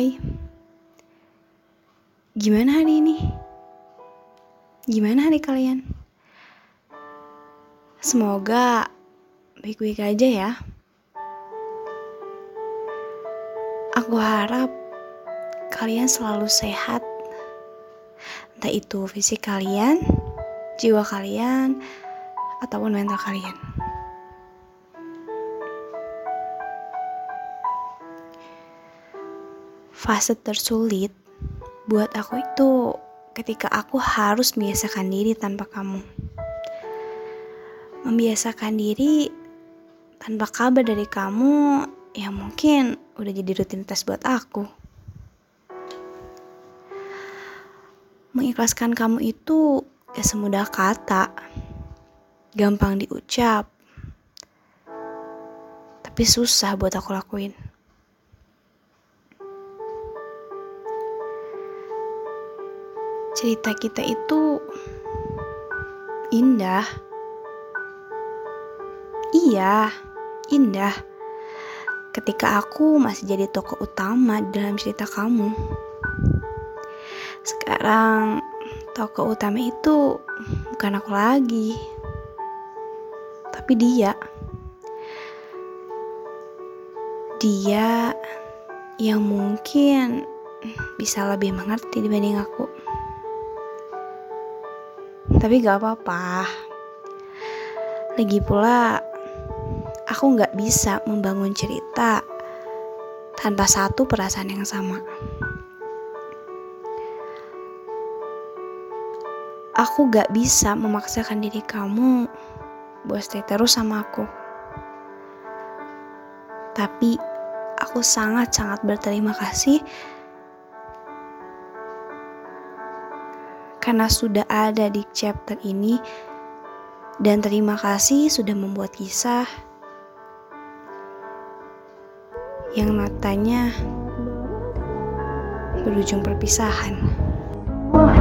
Hai, gimana hari ini? Gimana hari kalian? Semoga baik-baik aja ya. Aku harap kalian selalu sehat, entah itu fisik kalian, jiwa kalian, ataupun mental kalian. Fase tersulit buat aku itu ketika aku harus membiasakan diri tanpa kamu. Membiasakan diri tanpa kabar dari kamu yang mungkin udah jadi rutinitas buat aku. Mengikhlaskan kamu itu gak semudah kata, gampang diucap, tapi susah buat aku lakuin. Cerita kita itu indah. Iya, indah. Ketika aku masih jadi tokoh utama dalam cerita kamu. Sekarang tokoh utama itu bukan aku lagi. Tapi dia. Dia yang mungkin bisa lebih mengerti dibanding aku. Tapi gak apa-apa. Lagi pula, aku gak bisa membangun cerita tanpa satu perasaan yang sama. Aku gak bisa memaksakan diri kamu buat stay terus sama aku. Tapi aku sangat-sangat berterima kasih karena sudah ada di chapter ini dan terima kasih sudah membuat kisah yang matanya berujung perpisahan. Wah,